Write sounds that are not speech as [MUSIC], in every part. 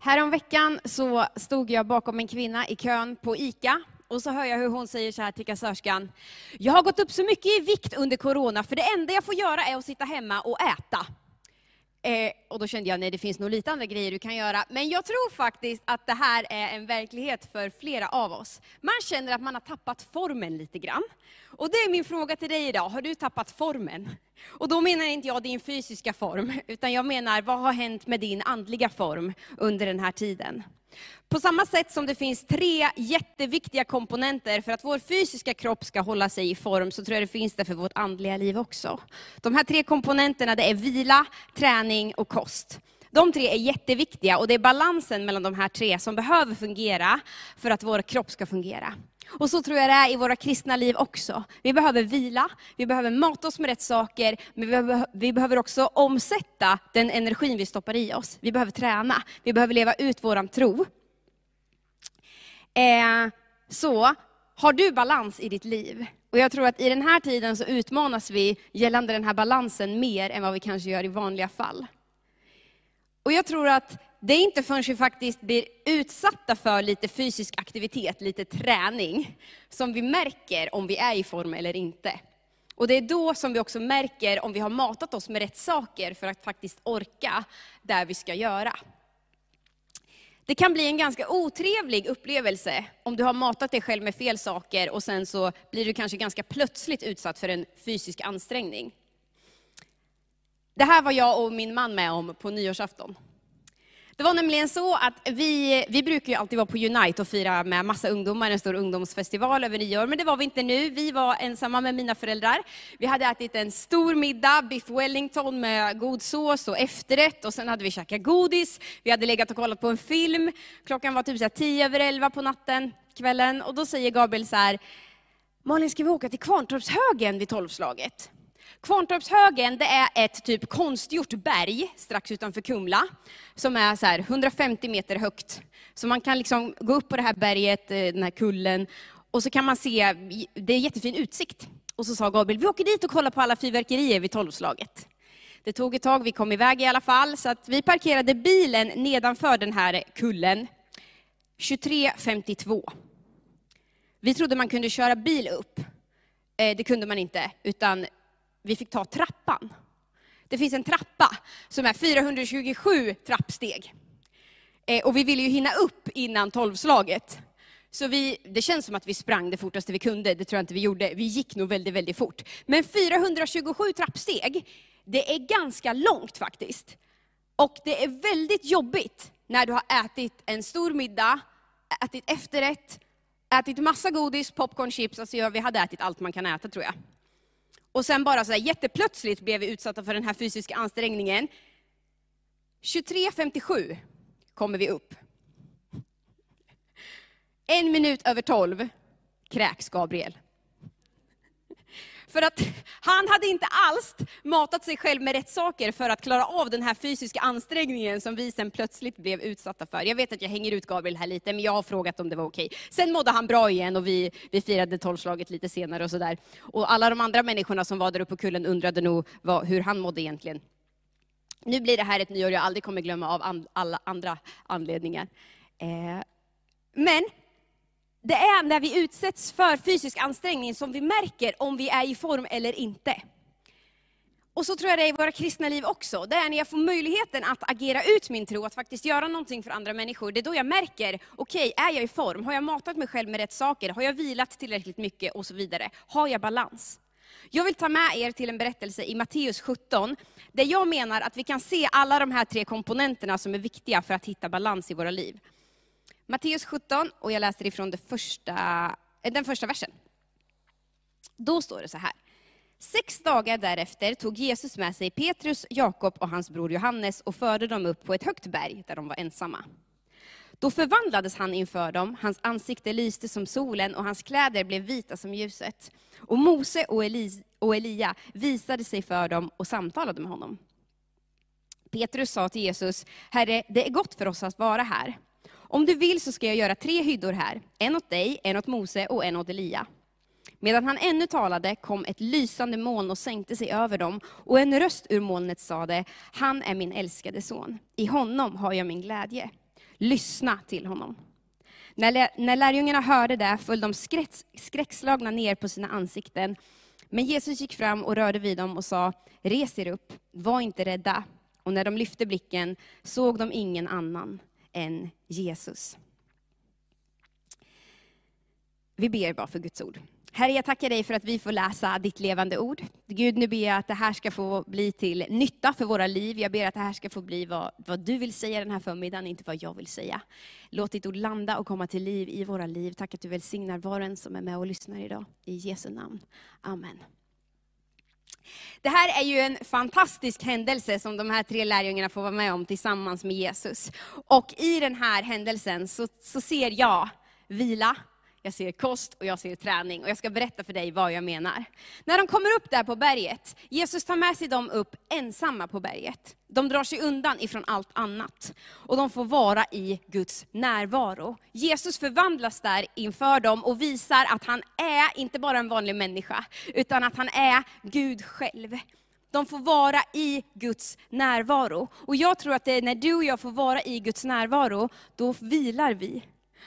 Häromveckan så stod jag bakom en kvinna i kön på ICA och så hör jag hur hon säger så här till kassörskan. Jag har gått upp så mycket i vikt under corona för det enda jag får göra är att sitta hemma och äta. Eh, och då kände jag, nej det finns nog lite andra grejer du kan göra. Men jag tror faktiskt att det här är en verklighet för flera av oss. Man känner att man har tappat formen lite grann. Och det är min fråga till dig idag, har du tappat formen? Och då menar inte jag din fysiska form, utan jag menar vad har hänt med din andliga form under den här tiden? På samma sätt som det finns tre jätteviktiga komponenter för att vår fysiska kropp ska hålla sig i form, så tror jag det finns det för vårt andliga liv också. De här tre komponenterna det är vila, träning och kost. De tre är jätteviktiga och det är balansen mellan de här tre som behöver fungera för att vår kropp ska fungera. Och så tror jag det är i våra kristna liv också. Vi behöver vila, vi behöver mata oss med rätt saker, men vi behöver, också omsätta den energin vi stoppar i oss. Vi behöver träna, vi behöver leva ut vår tro. Eh, så, har du balans i ditt liv? Och jag tror att i den här tiden så utmanas vi gällande den här balansen mer än vad vi kanske gör i vanliga fall. Och jag tror att det är inte förrän vi faktiskt blir utsatta för lite fysisk aktivitet, lite träning, som vi märker om vi är i form eller inte. Och det är då som vi också märker om vi har matat oss med rätt saker för att faktiskt orka där vi ska göra. Det kan bli en ganska otrevlig upplevelse om du har matat dig själv med fel saker och sen så blir du kanske ganska plötsligt utsatt för en fysisk ansträngning. Det här var jag och min man med om på nyårsafton. Det var nämligen så att vi, vi brukar ju alltid vara på Unite och fira med massa ungdomar, en stor ungdomsfestival över nyår, men det var vi inte nu. Vi var ensamma med mina föräldrar. Vi hade ätit en stor middag, biff wellington med god sås och efterrätt, och sen hade vi käkat godis. Vi hade legat och kollat på en film. Klockan var typ så tio över elva på natten, kvällen, och då säger Gabriel så här, Malin, ska vi åka till Kvarntorpshögen vid tolvslaget? Kvarntorpshögen det är ett typ konstgjort berg strax utanför Kumla, som är så 150 meter högt. Så man kan liksom gå upp på det här berget, eh, den här kullen, och så kan man se, det är jättefin utsikt. Och så sa Gabriel, vi åker dit och kollar på alla fyrverkerier vid tolvslaget. Det tog ett tag, vi kom iväg i alla fall, så att vi parkerade bilen nedanför den här kullen 23.52. Vi trodde man kunde köra bil upp. Eh, det kunde man inte, utan vi fick ta trappan. Det finns en trappa som är 427 trappsteg. Eh, och vi ville ju hinna upp innan tolvslaget. Så vi, det känns som att vi sprang det fortaste vi kunde, det tror jag inte vi gjorde. Vi gick nog väldigt, väldigt fort. Men 427 trappsteg, det är ganska långt faktiskt. Och det är väldigt jobbigt när du har ätit en stor middag, ätit efterrätt, ätit massa godis, popcorn, chips, alltså vi hade ätit allt man kan äta tror jag. Och sen bara så där jätteplötsligt blev vi utsatta för den här fysiska ansträngningen. 23.57 kommer vi upp. En minut över tolv kräks Gabriel. För att han hade inte alls matat sig själv med rätt saker för att klara av den här fysiska ansträngningen som vi sen plötsligt blev utsatta för. Jag vet att jag hänger ut Gabriel här lite, men jag har frågat om det var okej. Sen mådde han bra igen och vi, vi firade tolvslaget lite senare och sådär. Och alla de andra människorna som var där uppe på kullen undrade nog vad, hur han mådde egentligen. Nu blir det här ett nyår jag aldrig kommer glömma av an, alla andra anledningar. Eh, men det är när vi utsätts för fysisk ansträngning som vi märker om vi är i form eller inte. Och så tror jag det är i våra kristna liv också. Det är när jag får möjligheten att agera ut min tro, att faktiskt göra någonting för andra människor. Det är då jag märker, okej, okay, är jag i form? Har jag matat mig själv med rätt saker? Har jag vilat tillräckligt mycket? Och så vidare. Har jag balans? Jag vill ta med er till en berättelse i Matteus 17, där jag menar att vi kan se alla de här tre komponenterna som är viktiga för att hitta balans i våra liv. Matteus 17, och jag läser ifrån det första, eh, den första versen. Då står det så här. Sex dagar därefter tog Jesus med sig Petrus, Jakob och hans bror Johannes och förde dem upp på ett högt berg där de var ensamma. Då förvandlades han inför dem, hans ansikte lyste som solen och hans kläder blev vita som ljuset. Och Mose och, Eli och Elia visade sig för dem och samtalade med honom. Petrus sa till Jesus, Herre, det är gott för oss att vara här. Om du vill så ska jag göra tre hyddor här, en åt dig, en åt Mose och en åt Elia. Medan han ännu talade kom ett lysande moln och sänkte sig över dem, och en röst ur molnet sade, han är min älskade son, i honom har jag min glädje. Lyssna till honom. När, när lärjungarna hörde det föll de skräck, skräckslagna ner på sina ansikten. Men Jesus gick fram och rörde vid dem och sa, res er upp, var inte rädda. Och när de lyfte blicken såg de ingen annan än Jesus. Vi ber bara för Guds ord. Herre, jag tackar dig för att vi får läsa ditt levande ord. Gud, nu ber jag att det här ska få bli till nytta för våra liv. Jag ber att det här ska få bli vad, vad du vill säga den här förmiddagen, inte vad jag vill säga. Låt ditt ord landa och komma till liv i våra liv. Tack att du välsignar var och en som är med och lyssnar idag. I Jesu namn. Amen. Det här är ju en fantastisk händelse som de här tre lärjungarna får vara med om tillsammans med Jesus. Och i den här händelsen så, så ser jag vila, jag ser kost och jag ser träning. Och jag ska berätta för dig vad jag menar. När de kommer upp där på berget, Jesus tar med sig dem upp ensamma på berget. De drar sig undan ifrån allt annat. Och de får vara i Guds närvaro. Jesus förvandlas där inför dem och visar att han är inte bara en vanlig människa, utan att han är Gud själv. De får vara i Guds närvaro. Och jag tror att det är när du och jag får vara i Guds närvaro, då vilar vi.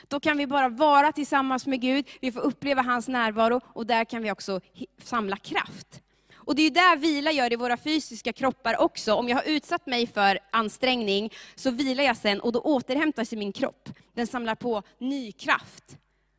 Då kan vi bara vara tillsammans med Gud, vi får uppleva hans närvaro och där kan vi också samla kraft. Och det är där vila gör i våra fysiska kroppar också. Om jag har utsatt mig för ansträngning, så vilar jag sen och då återhämtar sig min kropp. Den samlar på ny kraft.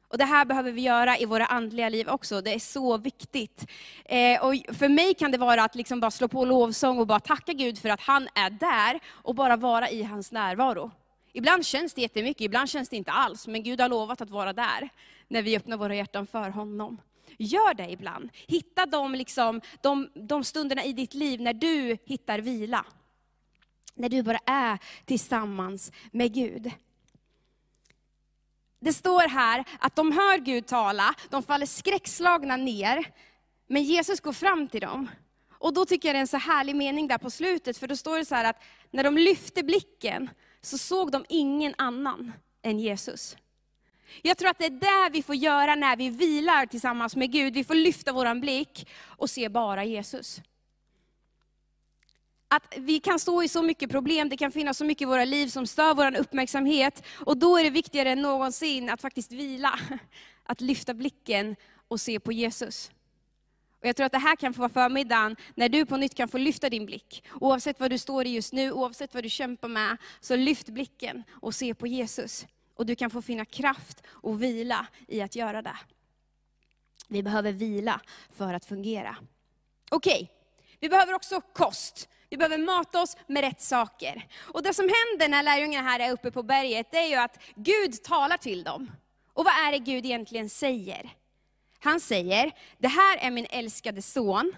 Och Det här behöver vi göra i våra andliga liv också, det är så viktigt. Eh, och för mig kan det vara att liksom bara slå på lovsång och bara tacka Gud för att han är där, och bara vara i hans närvaro. Ibland känns det jättemycket, ibland känns det inte alls, men Gud har lovat att vara där, när vi öppnar våra hjärtan för honom. Gör det ibland. Hitta de, liksom, de, de stunderna i ditt liv när du hittar vila. När du bara är tillsammans med Gud. Det står här att de hör Gud tala, de faller skräckslagna ner, men Jesus går fram till dem. Och då tycker jag det är en så härlig mening där på slutet, för då står det så här att när de lyfte blicken, så såg de ingen annan än Jesus. Jag tror att det är det vi får göra när vi vilar tillsammans med Gud. Vi får lyfta vår blick och se bara Jesus. Att vi kan stå i så mycket problem, det kan finnas så mycket i våra liv som stör vår uppmärksamhet. Och då är det viktigare än någonsin att faktiskt vila. Att lyfta blicken och se på Jesus. Och jag tror att det här kan få vara förmiddagen när du på nytt kan få lyfta din blick. Oavsett vad du står i just nu, oavsett vad du kämpar med, så lyft blicken och se på Jesus. Och du kan få finna kraft och vila i att göra det. Vi behöver vila för att fungera. Okej, okay. vi behöver också kost. Vi behöver mata oss med rätt saker. Och det som händer när lärjungarna här är uppe på berget, det är ju att Gud talar till dem. Och vad är det Gud egentligen säger? Han säger, det här är min älskade son,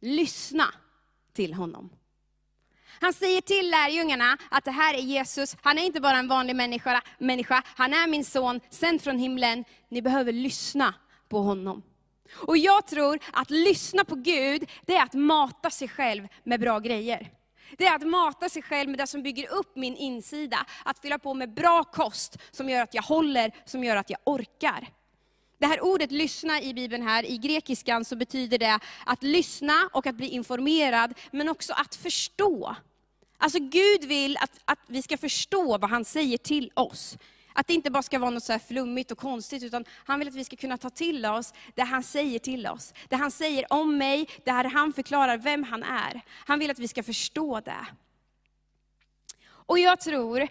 lyssna till honom. Han säger till lärjungarna att det här är Jesus, han är inte bara en vanlig människa, människa han är min son, sänd från himlen. Ni behöver lyssna på honom. Och jag tror att lyssna på Gud, det är att mata sig själv med bra grejer. Det är att mata sig själv med det som bygger upp min insida. Att fylla på med bra kost, som gör att jag håller, som gör att jag orkar. Det här ordet lyssna i Bibeln här, i grekiskan så betyder det att lyssna och att bli informerad, men också att förstå. Alltså Gud vill att, att vi ska förstå vad han säger till oss. Att det inte bara ska vara något så flummigt och konstigt, utan han vill att vi ska kunna ta till oss det han säger till oss. Det han säger om mig, det här han förklarar vem han är. Han vill att vi ska förstå det. Och jag tror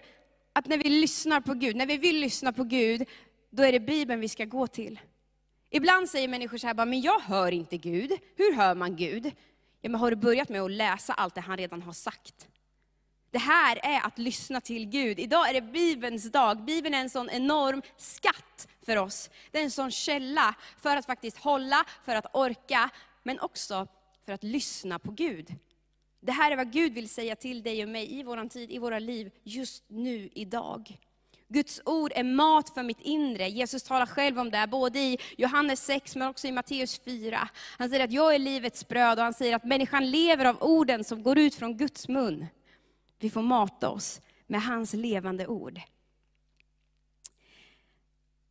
att när vi lyssnar på Gud, när vi vill lyssna på Gud, då är det Bibeln vi ska gå till. Ibland säger människor så här, men jag hör inte Gud. Hur hör man Gud? Ja, men har du börjat med att läsa allt det han redan har sagt? Det här är att lyssna till Gud. Idag är det Bibelns dag. Bibeln är en sån enorm skatt för oss. Det är en sån källa för att faktiskt hålla, för att orka, men också för att lyssna på Gud. Det här är vad Gud vill säga till dig och mig i vår tid, i våra liv, just nu, idag. Guds ord är mat för mitt inre. Jesus talar själv om det, både i Johannes 6 men också i Matteus 4. Han säger att jag är livets bröd och han säger att människan lever av orden som går ut från Guds mun. Vi får mata oss med hans levande ord.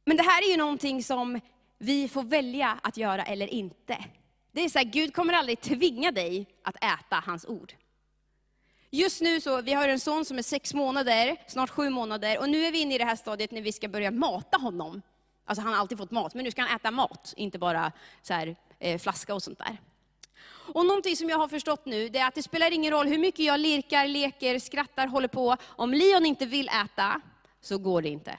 Men det här är ju någonting som vi får välja att göra eller inte. Det är så här, Gud kommer aldrig tvinga dig att äta hans ord. Just nu så, vi har en son som är sex månader, snart sju månader, och nu är vi inne i det här stadiet när vi ska börja mata honom. Alltså han har alltid fått mat, men nu ska han äta mat, inte bara så här, eh, flaska och sånt där. Och någonting som jag har förstått nu, det är att det spelar ingen roll hur mycket jag lirkar, leker, skrattar, håller på. Om Leon inte vill äta, så går det inte.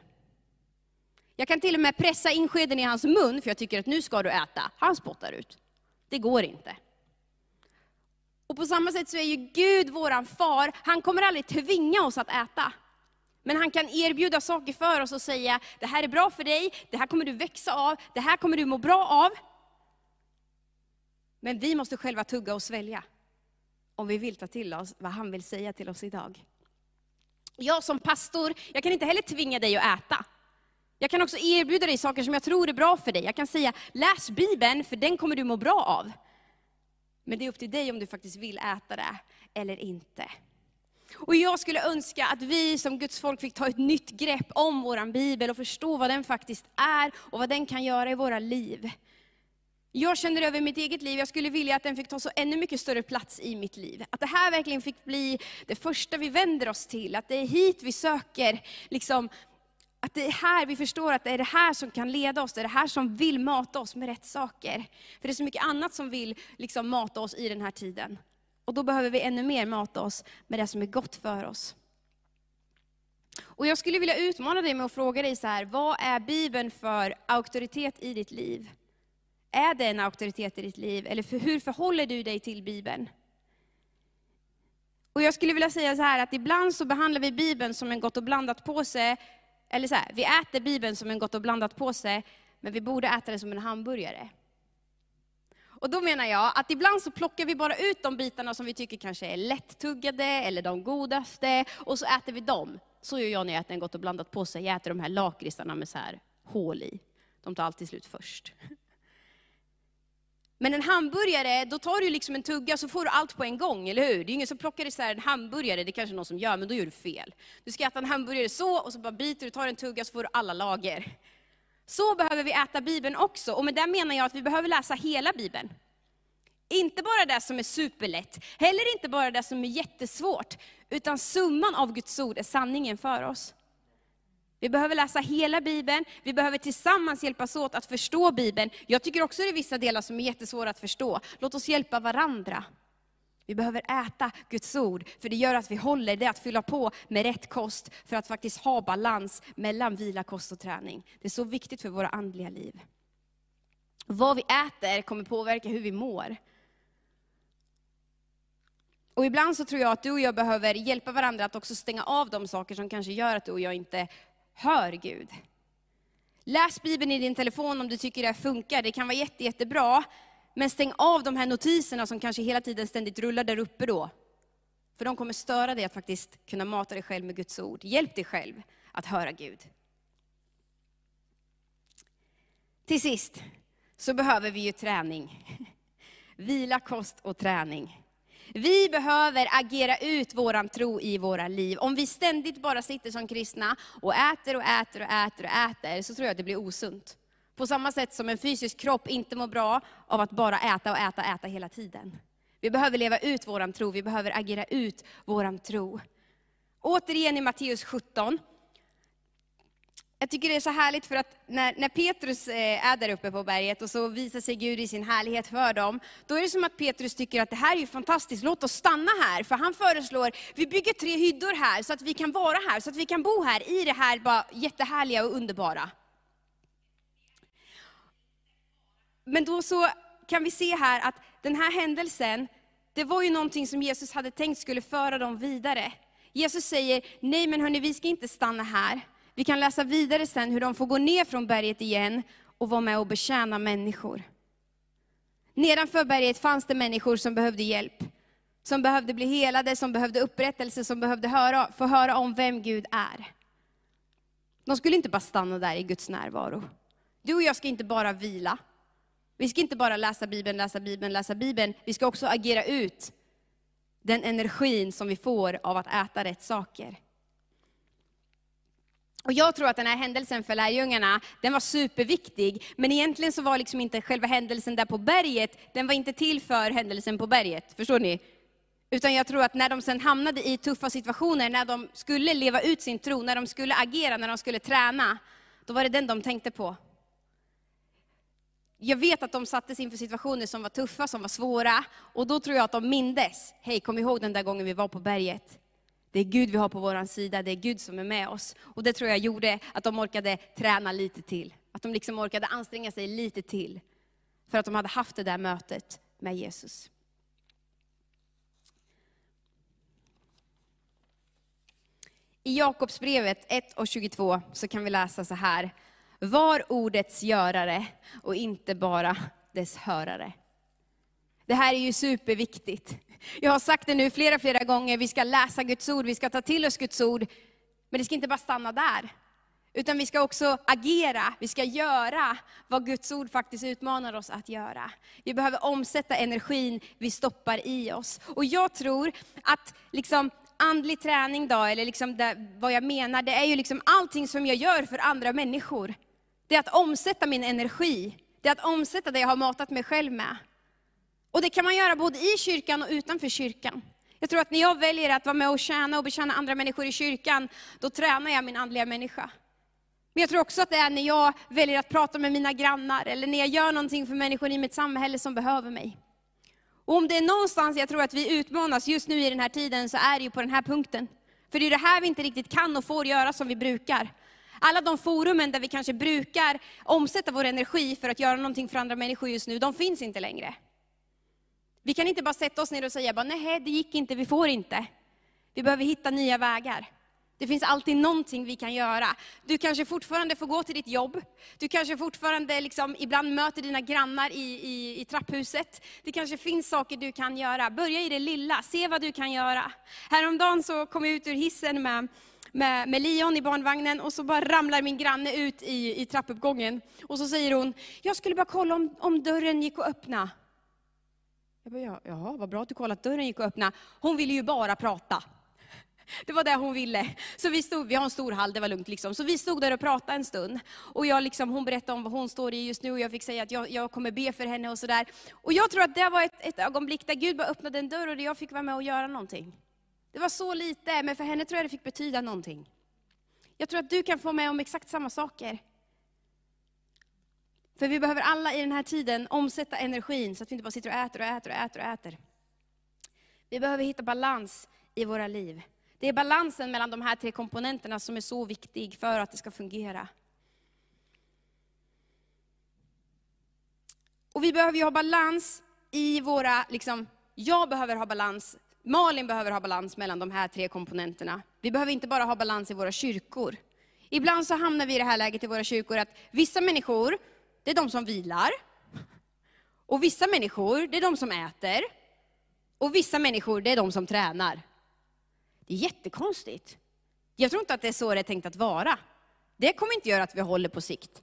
Jag kan till och med pressa in skeden i hans mun, för jag tycker att nu ska du äta. Han spottar ut. Det går inte. Och på samma sätt så är ju Gud våran far, han kommer aldrig tvinga oss att äta. Men han kan erbjuda saker för oss och säga, det här är bra för dig, det här kommer du växa av, det här kommer du må bra av. Men vi måste själva tugga och svälja, om vi vill ta till oss vad han vill säga till oss idag. Jag som pastor, jag kan inte heller tvinga dig att äta. Jag kan också erbjuda dig saker som jag tror är bra för dig. Jag kan säga, läs Bibeln, för den kommer du må bra av. Men det är upp till dig om du faktiskt vill äta det eller inte. Och jag skulle önska att vi som Guds folk fick ta ett nytt grepp om vår bibel och förstå vad den faktiskt är och vad den kan göra i våra liv. Jag känner över mitt eget liv, jag skulle vilja att den fick ta så ännu mycket större plats i mitt liv. Att det här verkligen fick bli det första vi vänder oss till, att det är hit vi söker liksom, att det är här vi förstår att det är det här som kan leda oss, det är det här som vill mata oss med rätt saker. För det är så mycket annat som vill liksom mata oss i den här tiden. Och då behöver vi ännu mer mata oss med det som är gott för oss. Och jag skulle vilja utmana dig med att fråga dig så här, vad är Bibeln för auktoritet i ditt liv? Är det en auktoritet i ditt liv? Eller för, hur förhåller du dig till Bibeln? Och jag skulle vilja säga så här, att ibland så behandlar vi Bibeln som en gott och blandat påse, eller så här, vi äter Bibeln som en gott och blandat påse, men vi borde äta den som en hamburgare. Och då menar jag att ibland så plockar vi bara ut de bitarna som vi tycker kanske är lättuggade, eller de godaste, och så äter vi dem. Så gör jag när jag äter en gott och blandat påse, jag äter de här lakritsarna med så här hål i. De tar alltid slut först. Men en hamburgare, då tar du liksom en tugga så får du allt på en gång, eller hur? Det är ingen som plockar isär en hamburgare, det är kanske någon som gör, men då gör du fel. Du ska äta en hamburgare så, och så bara biter du, tar en tugga så får du alla lager. Så behöver vi äta Bibeln också, och med det menar jag att vi behöver läsa hela Bibeln. Inte bara det som är superlätt, heller inte bara det som är jättesvårt, utan summan av Guds ord är sanningen för oss. Vi behöver läsa hela Bibeln, vi behöver tillsammans hjälpas åt att förstå Bibeln. Jag tycker också det är vissa delar som är jättesvåra att förstå. Låt oss hjälpa varandra. Vi behöver äta Guds ord, för det gör att vi håller det att fylla på med rätt kost, för att faktiskt ha balans mellan vila, kost och träning. Det är så viktigt för våra andliga liv. Vad vi äter kommer påverka hur vi mår. Och ibland så tror jag att du och jag behöver hjälpa varandra att också stänga av de saker som kanske gör att du och jag inte hör Gud. Läs Bibeln i din telefon om du tycker det funkar, det kan vara jätte, jättebra. Men stäng av de här notiserna som kanske hela tiden ständigt rullar där uppe då. För de kommer störa dig att faktiskt kunna mata dig själv med Guds ord. Hjälp dig själv att höra Gud. Till sist så behöver vi ju träning. [LAUGHS] Vila, kost och träning. Vi behöver agera ut våran tro i våra liv. Om vi ständigt bara sitter som kristna och äter och äter och äter och äter, så tror jag att det blir osunt. På samma sätt som en fysisk kropp inte mår bra av att bara äta och äta och äta hela tiden. Vi behöver leva ut våran tro, vi behöver agera ut våran tro. Återigen i Matteus 17, jag tycker det är så härligt för att när, när Petrus eh, är där uppe på berget och så visar sig Gud i sin härlighet för dem, då är det som att Petrus tycker att det här är ju fantastiskt, låt oss stanna här. För han föreslår, vi bygger tre hyddor här så att vi kan vara här, så att vi kan bo här i det här bara jättehärliga och underbara. Men då så kan vi se här att den här händelsen, det var ju någonting som Jesus hade tänkt skulle föra dem vidare. Jesus säger, nej men hörni, vi ska inte stanna här. Vi kan läsa vidare sen hur de får gå ner från berget igen och vara med och betjäna människor. Nedanför berget fanns det människor som behövde hjälp. Som behövde bli helade, som behövde upprättelse, som behövde höra, få höra om vem Gud är. De skulle inte bara stanna där i Guds närvaro. Du och jag ska inte bara vila. Vi ska inte bara läsa Bibeln, läsa Bibeln, läsa Bibeln. Vi ska också agera ut den energin som vi får av att äta rätt saker. Och jag tror att den här händelsen för lärjungarna, den var superviktig. Men egentligen så var liksom inte själva händelsen där på berget, den var inte till för händelsen på berget. Förstår ni? Utan jag tror att när de sen hamnade i tuffa situationer, när de skulle leva ut sin tro, när de skulle agera, när de skulle träna, då var det den de tänkte på. Jag vet att de sattes inför situationer som var tuffa, som var svåra, och då tror jag att de mindes, hej kom ihåg den där gången vi var på berget. Det är Gud vi har på vår sida, det är Gud som är med oss. Och det tror jag gjorde att de orkade träna lite till. Att de liksom orkade anstränga sig lite till. För att de hade haft det där mötet med Jesus. I Jakobsbrevet 1 och 22 så kan vi läsa så här. Var ordets görare och inte bara dess hörare. Det här är ju superviktigt. Jag har sagt det nu flera, flera gånger, vi ska läsa Guds ord, vi ska ta till oss Guds ord. Men det ska inte bara stanna där. Utan vi ska också agera, vi ska göra vad Guds ord faktiskt utmanar oss att göra. Vi behöver omsätta energin vi stoppar i oss. Och jag tror att liksom andlig träning då, eller liksom det, vad jag menar, det är ju liksom allting som jag gör för andra människor. Det är att omsätta min energi, det är att omsätta det jag har matat mig själv med. Och det kan man göra både i kyrkan och utanför kyrkan. Jag tror att när jag väljer att vara med och tjäna och betjäna andra människor i kyrkan, då tränar jag min andliga människa. Men jag tror också att det är när jag väljer att prata med mina grannar, eller när jag gör någonting för människor i mitt samhälle som behöver mig. Och om det är någonstans jag tror att vi utmanas just nu i den här tiden, så är det ju på den här punkten. För det är det här vi inte riktigt kan och får göra som vi brukar. Alla de forumen där vi kanske brukar omsätta vår energi för att göra någonting för andra människor just nu, de finns inte längre. Vi kan inte bara sätta oss ner och säga, nej det gick inte, vi får inte. Vi behöver hitta nya vägar. Det finns alltid någonting vi kan göra. Du kanske fortfarande får gå till ditt jobb. Du kanske fortfarande liksom ibland möter dina grannar i, i, i trapphuset. Det kanske finns saker du kan göra. Börja i det lilla, se vad du kan göra. Häromdagen så kom jag ut ur hissen med, med, med Leon i barnvagnen och så bara ramlar min granne ut i, i trappuppgången. Och så säger hon, jag skulle bara kolla om, om dörren gick att öppna. Jag bara, jaha, vad bra att du kollade att dörren gick att öppna. Hon ville ju bara prata. [LAUGHS] Det var det hon ville. Så vi, stod, vi har en stor hall, det var lugnt. Liksom. Så vi stod där och pratade en stund. Och jag liksom, hon berättade om vad hon står i just nu och jag fick säga att jag, jag kommer be för henne och sådär. Och jag tror att det var ett, ett ögonblick där Gud bara öppnade en dörr och jag fick vara med och göra någonting. Det var så lite, men för henne tror jag det fick betyda någonting. Jag tror att du kan få med om exakt samma saker. För vi behöver alla i den här tiden omsätta energin så att vi inte bara sitter och äter och äter och äter och äter. Vi behöver hitta balans i våra liv. Det är balansen mellan de här tre komponenterna som är så viktig för att det ska fungera. Och vi behöver ju ha balans i våra, liksom, jag behöver ha balans, Malin behöver ha balans mellan de här tre komponenterna. Vi behöver inte bara ha balans i våra kyrkor. Ibland så hamnar vi i det här läget i våra kyrkor att vissa människor, det är de som vilar. Och vissa människor, det är de som äter. Och vissa människor, det är de som tränar. Det är jättekonstigt. Jag tror inte att det är så det är tänkt att vara. Det kommer inte göra att vi håller på sikt.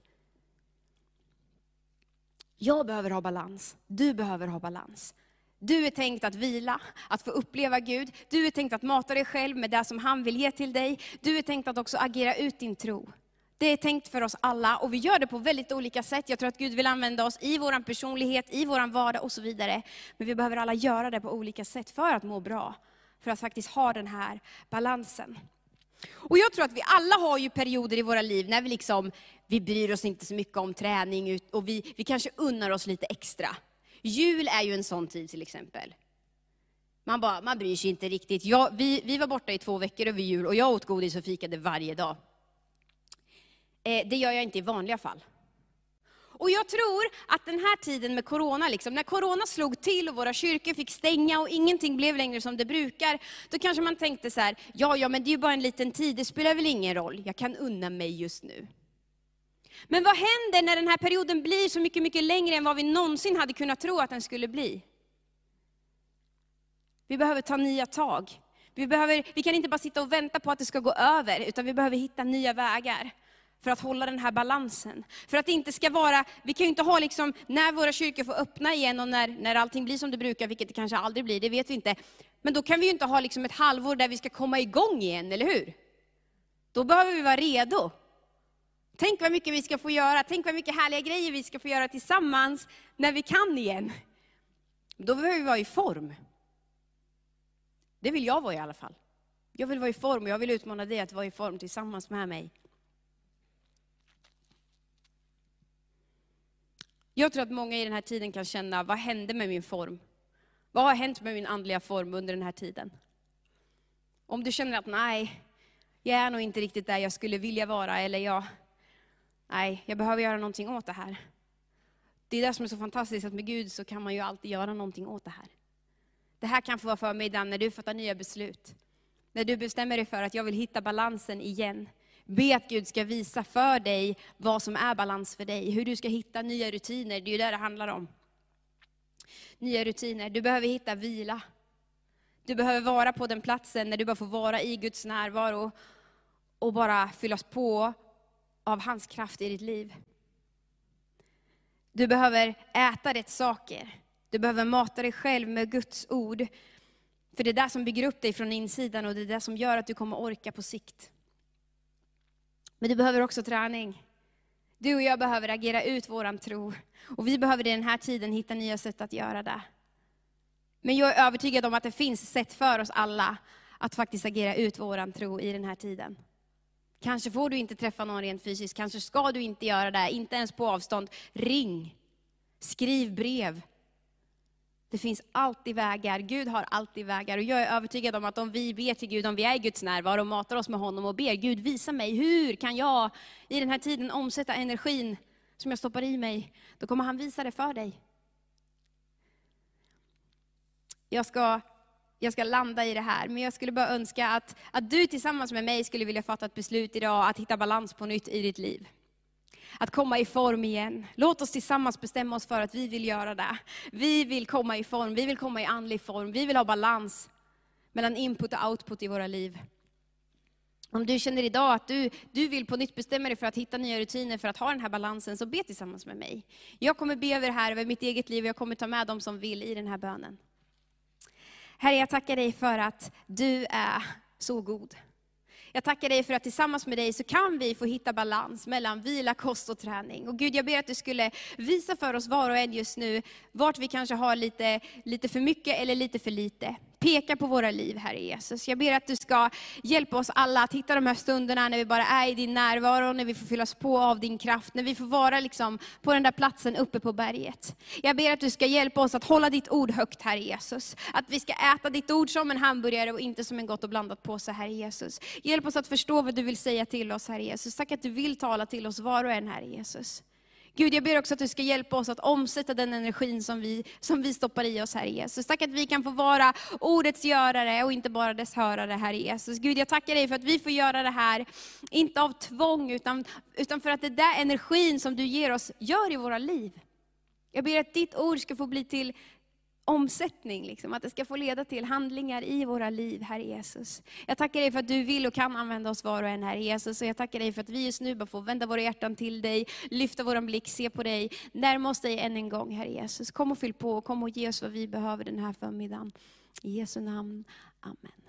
Jag behöver ha balans. Du behöver ha balans. Du är tänkt att vila, att få uppleva Gud. Du är tänkt att mata dig själv med det som han vill ge till dig. Du är tänkt att också agera ut din tro. Det är tänkt för oss alla och vi gör det på väldigt olika sätt. Jag tror att Gud vill använda oss i vår personlighet, i vår vardag och så vidare. Men vi behöver alla göra det på olika sätt för att må bra för att faktiskt ha den här balansen. Och jag tror att vi alla har ju perioder i våra liv när vi liksom, vi bryr oss inte så mycket om träning och vi, vi kanske unnar oss lite extra. Jul är ju en sån tid till exempel. Man, bara, man bryr sig inte riktigt. Jag, vi, vi var borta i två veckor över jul och jag åt godis och fikade varje dag. Eh, det gör jag inte i vanliga fall. Och jag tror att den här tiden med corona, liksom, när corona slog till och våra kyrkor fick stänga och ingenting blev längre som det brukar, då kanske man tänkte så här, ja, ja, men det är ju bara en liten tid, det spelar väl ingen roll, jag kan unna mig just nu. Men vad händer när den här perioden blir så mycket, mycket längre än vad vi någonsin hade kunnat tro att den skulle bli? Vi behöver ta nya tag. Vi, behöver, vi kan inte bara sitta och vänta på att det ska gå över, utan vi behöver hitta nya vägar för att hålla den här balansen. För att det inte ska vara, vi kan ju inte ha liksom, när våra kyrkor får öppna igen och när, när allting blir som det brukar, vilket det kanske aldrig blir, det vet vi inte. Men då kan vi ju inte ha liksom ett halvår där vi ska komma igång igen, eller hur? Då behöver vi vara redo. Tänk vad mycket vi ska få göra, tänk vad mycket härliga grejer vi ska få göra tillsammans när vi kan igen. Då behöver vi vara i form. Det vill jag vara i alla fall. Jag vill vara i form och jag vill utmana dig att vara i form tillsammans med mig. Jag tror att många i den här tiden kan känna, vad hände med min form? Vad har hänt med min andliga form under den här tiden? Om du känner att nej, jag är nog inte riktigt där jag skulle vilja vara, eller jag, nej, jag behöver göra någonting åt det här. Det är det som är så fantastiskt, att med Gud så kan man ju alltid göra någonting åt det här. Det här kan få vara förmiddagen när du fattar nya beslut. När du bestämmer dig för att jag vill hitta balansen igen. Be att Gud ska visa för dig vad som är balans för dig, hur du ska hitta nya rutiner, det är ju det det handlar om. Nya rutiner, du behöver hitta vila. Du behöver vara på den platsen när du bara får vara i Guds närvaro och bara fyllas på av hans kraft i ditt liv. Du behöver äta rätt saker. Du behöver mata dig själv med Guds ord. För det är det som bygger upp dig från insidan och det är det som gör att du kommer orka på sikt. Men du behöver också träning. Du och jag behöver agera ut våran tro. Och vi behöver i den här tiden hitta nya sätt att göra det. Men jag är övertygad om att det finns sätt för oss alla att faktiskt agera ut våran tro i den här tiden. Kanske får du inte träffa någon rent fysiskt, kanske ska du inte göra det, inte ens på avstånd. Ring, skriv brev. Det finns alltid vägar, Gud har alltid vägar. Och jag är övertygad om att om vi ber till Gud, om vi är i Guds närvaro och matar oss med honom och ber, Gud visa mig, hur kan jag i den här tiden omsätta energin som jag stoppar i mig? Då kommer han visa det för dig. Jag ska jag ska landa i det här, men jag skulle bara önska att, att du tillsammans med mig skulle vilja fatta ett beslut idag, att hitta balans på nytt i ditt liv. Att komma i form igen. Låt oss tillsammans bestämma oss för att vi vill göra det. Vi vill komma i form, vi vill komma i andlig form, vi vill ha balans mellan input och output i våra liv. Om du känner idag att du, du vill på nytt bestämma dig för att hitta nya rutiner för att ha den här balansen, så be tillsammans med mig. Jag kommer be över det här, över mitt eget liv, och jag kommer ta med dem som vill i den här bönen. Herre, jag tackar dig för att du är så god. Jag tackar dig för att tillsammans med dig så kan vi få hitta balans mellan vila, kost och träning. Och Gud, jag ber att du skulle visa för oss var och en just nu, vart vi kanske har lite, lite för mycket eller lite för lite peka på våra liv, Herre Jesus. Jag ber att du ska hjälpa oss alla att hitta de här stunderna när vi bara är i din närvaro, när vi får fyllas på av din kraft, när vi får vara liksom på den där platsen uppe på berget. Jag ber att du ska hjälpa oss att hålla ditt ord högt, Herre Jesus. Att vi ska äta ditt ord som en hamburgare och inte som en gott och blandat påse, Herre Jesus. Hjälp oss att förstå vad du vill säga till oss, Herre Jesus. Tack att du vill tala till oss var och en, Herre Jesus. Gud, jag ber också att du ska hjälpa oss att omsätta den energin som vi, som vi stoppar i oss, Herre Jesus. Tack att vi kan få vara ordets görare och inte bara dess hörare, Herre Jesus. Gud, jag tackar dig för att vi får göra det här, inte av tvång, utan, utan för att det där energin som du ger oss, gör i våra liv. Jag ber att ditt ord ska få bli till omsättning, liksom, att det ska få leda till handlingar i våra liv, Herre Jesus. Jag tackar dig för att du vill och kan använda oss var och en, Herre Jesus. Och jag tackar dig för att vi just nu bara får vända våra hjärtan till dig, lyfta vår blick, se på dig, närma oss dig än en gång, Herre Jesus. Kom och fyll på, och kom och ge oss vad vi behöver den här förmiddagen. I Jesu namn, Amen.